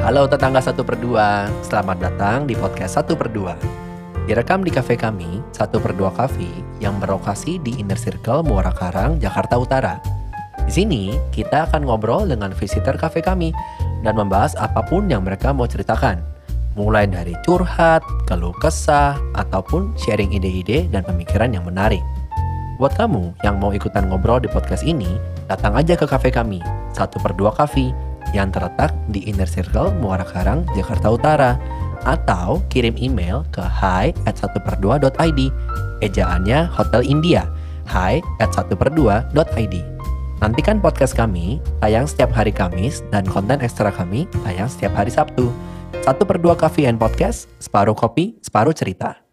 Halo tetangga satu per dua, selamat datang di podcast satu per dua. Direkam di kafe kami, satu per dua Cafe, yang berlokasi di Inner Circle Muara Karang, Jakarta Utara. Di sini, kita akan ngobrol dengan visitor kafe kami dan membahas apa pun yang mereka mau ceritakan. Mulai dari curhat, keluh kesah, ataupun sharing ide-ide dan pemikiran yang menarik. Buat kamu yang mau ikutan ngobrol di podcast ini, datang aja ke kafe kami, satu per dua Cafe, yang terletak di Inner Circle Muara Karang, Jakarta Utara. Atau kirim email ke hi at 1 per 2.id. Ejaannya Hotel India, hi at 1 per 2.id. Nantikan podcast kami tayang setiap hari Kamis dan konten ekstra kami tayang setiap hari Sabtu. 1 per 2 Coffee and Podcast, separuh kopi, separuh cerita.